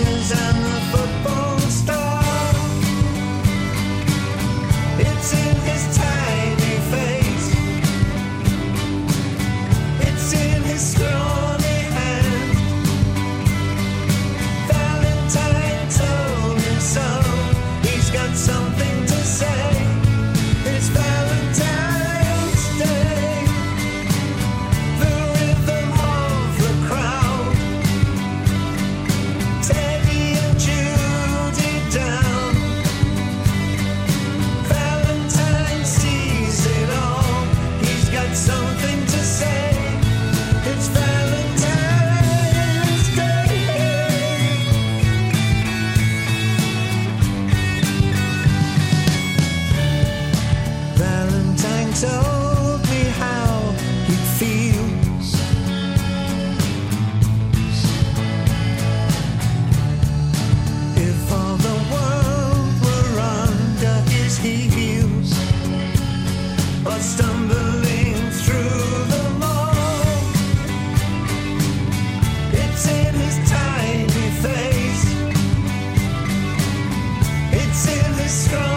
Emotions and sky.